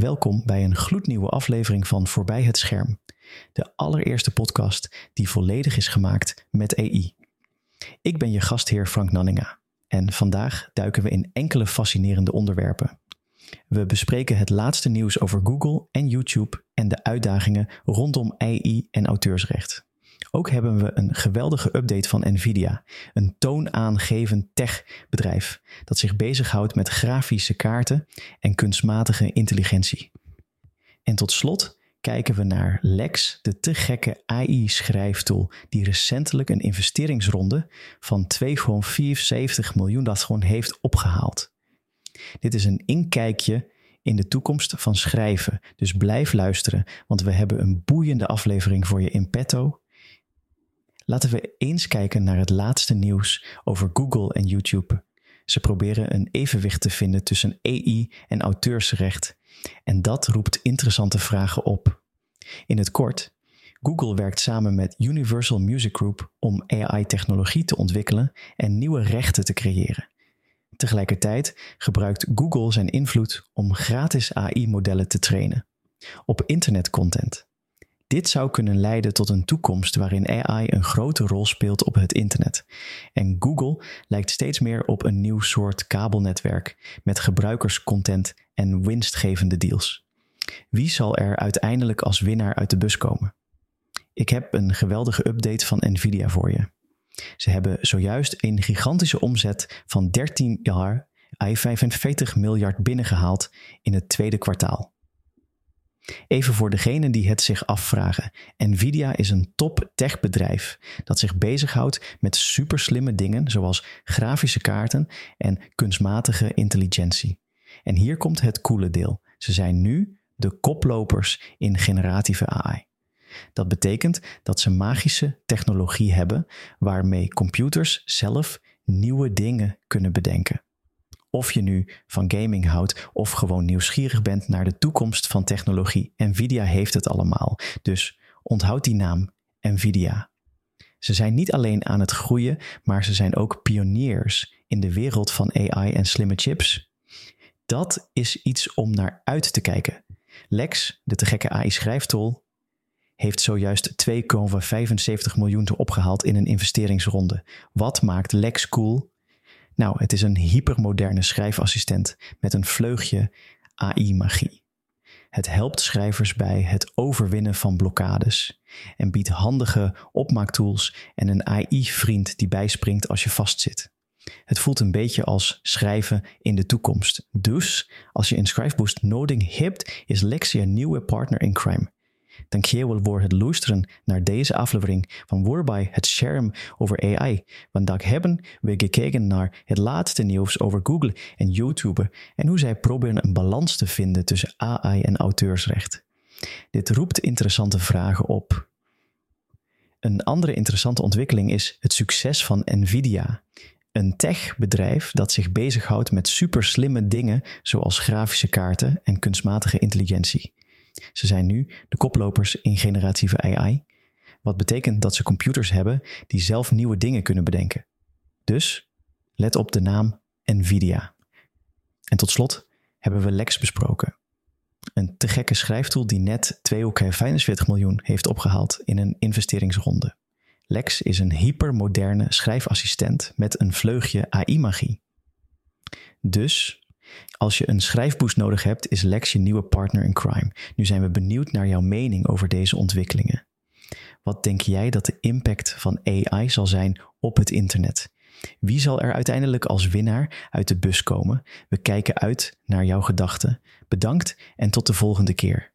Welkom bij een gloednieuwe aflevering van Voorbij het Scherm. De allereerste podcast die volledig is gemaakt met AI. Ik ben je gastheer Frank Nanninga en vandaag duiken we in enkele fascinerende onderwerpen. We bespreken het laatste nieuws over Google en YouTube en de uitdagingen rondom AI en auteursrecht. Ook hebben we een geweldige update van Nvidia, een toonaangevend techbedrijf dat zich bezighoudt met grafische kaarten en kunstmatige intelligentie. En tot slot kijken we naar Lex, de te gekke AI-schrijftool die recentelijk een investeringsronde van 2,74 miljoen dat heeft opgehaald. Dit is een inkijkje in de toekomst van schrijven, dus blijf luisteren, want we hebben een boeiende aflevering voor je in petto Laten we eens kijken naar het laatste nieuws over Google en YouTube. Ze proberen een evenwicht te vinden tussen AI en auteursrecht. En dat roept interessante vragen op. In het kort, Google werkt samen met Universal Music Group om AI-technologie te ontwikkelen en nieuwe rechten te creëren. Tegelijkertijd gebruikt Google zijn invloed om gratis AI-modellen te trainen op internetcontent. Dit zou kunnen leiden tot een toekomst waarin AI een grote rol speelt op het internet. En Google lijkt steeds meer op een nieuw soort kabelnetwerk met gebruikerscontent en winstgevende deals. Wie zal er uiteindelijk als winnaar uit de bus komen? Ik heb een geweldige update van Nvidia voor je. Ze hebben zojuist een gigantische omzet van 13 jaar 45 miljard binnengehaald in het tweede kwartaal. Even voor degenen die het zich afvragen. Nvidia is een top techbedrijf dat zich bezighoudt met superslimme dingen zoals grafische kaarten en kunstmatige intelligentie. En hier komt het coole deel. Ze zijn nu de koplopers in generatieve AI. Dat betekent dat ze magische technologie hebben waarmee computers zelf nieuwe dingen kunnen bedenken. Of je nu van gaming houdt of gewoon nieuwsgierig bent naar de toekomst van technologie. Nvidia heeft het allemaal. Dus onthoud die naam Nvidia. Ze zijn niet alleen aan het groeien, maar ze zijn ook pioniers in de wereld van AI en slimme chips. Dat is iets om naar uit te kijken. Lex, de te gekke AI-schrijftool, heeft zojuist 2,75 miljoen opgehaald in een investeringsronde. Wat maakt Lex cool? Nou, het is een hypermoderne schrijfassistent met een vleugje AI-magie. Het helpt schrijvers bij het overwinnen van blokkades en biedt handige opmaaktools en een AI-vriend die bijspringt als je vastzit. Het voelt een beetje als schrijven in de toekomst. Dus, als je een Schrijfboost nodig hebt, is Lexia een nieuwe partner in crime. Dankjewel voor het luisteren naar deze aflevering van Voorbij het Scherm over AI. Vandaag hebben we gekeken naar het laatste nieuws over Google en YouTube en hoe zij proberen een balans te vinden tussen AI en auteursrecht. Dit roept interessante vragen op. Een andere interessante ontwikkeling is het succes van Nvidia. Een techbedrijf dat zich bezighoudt met superslimme dingen zoals grafische kaarten en kunstmatige intelligentie. Ze zijn nu de koplopers in generatieve AI, wat betekent dat ze computers hebben die zelf nieuwe dingen kunnen bedenken. Dus let op de naam Nvidia. En tot slot hebben we Lex besproken. Een te gekke schrijftool die net 245 miljoen heeft opgehaald in een investeringsronde. Lex is een hypermoderne schrijfassistent met een vleugje AI-magie. Dus als je een schrijfboost nodig hebt, is Lex je nieuwe partner in crime. Nu zijn we benieuwd naar jouw mening over deze ontwikkelingen. Wat denk jij dat de impact van AI zal zijn op het internet? Wie zal er uiteindelijk als winnaar uit de bus komen? We kijken uit naar jouw gedachten. Bedankt en tot de volgende keer.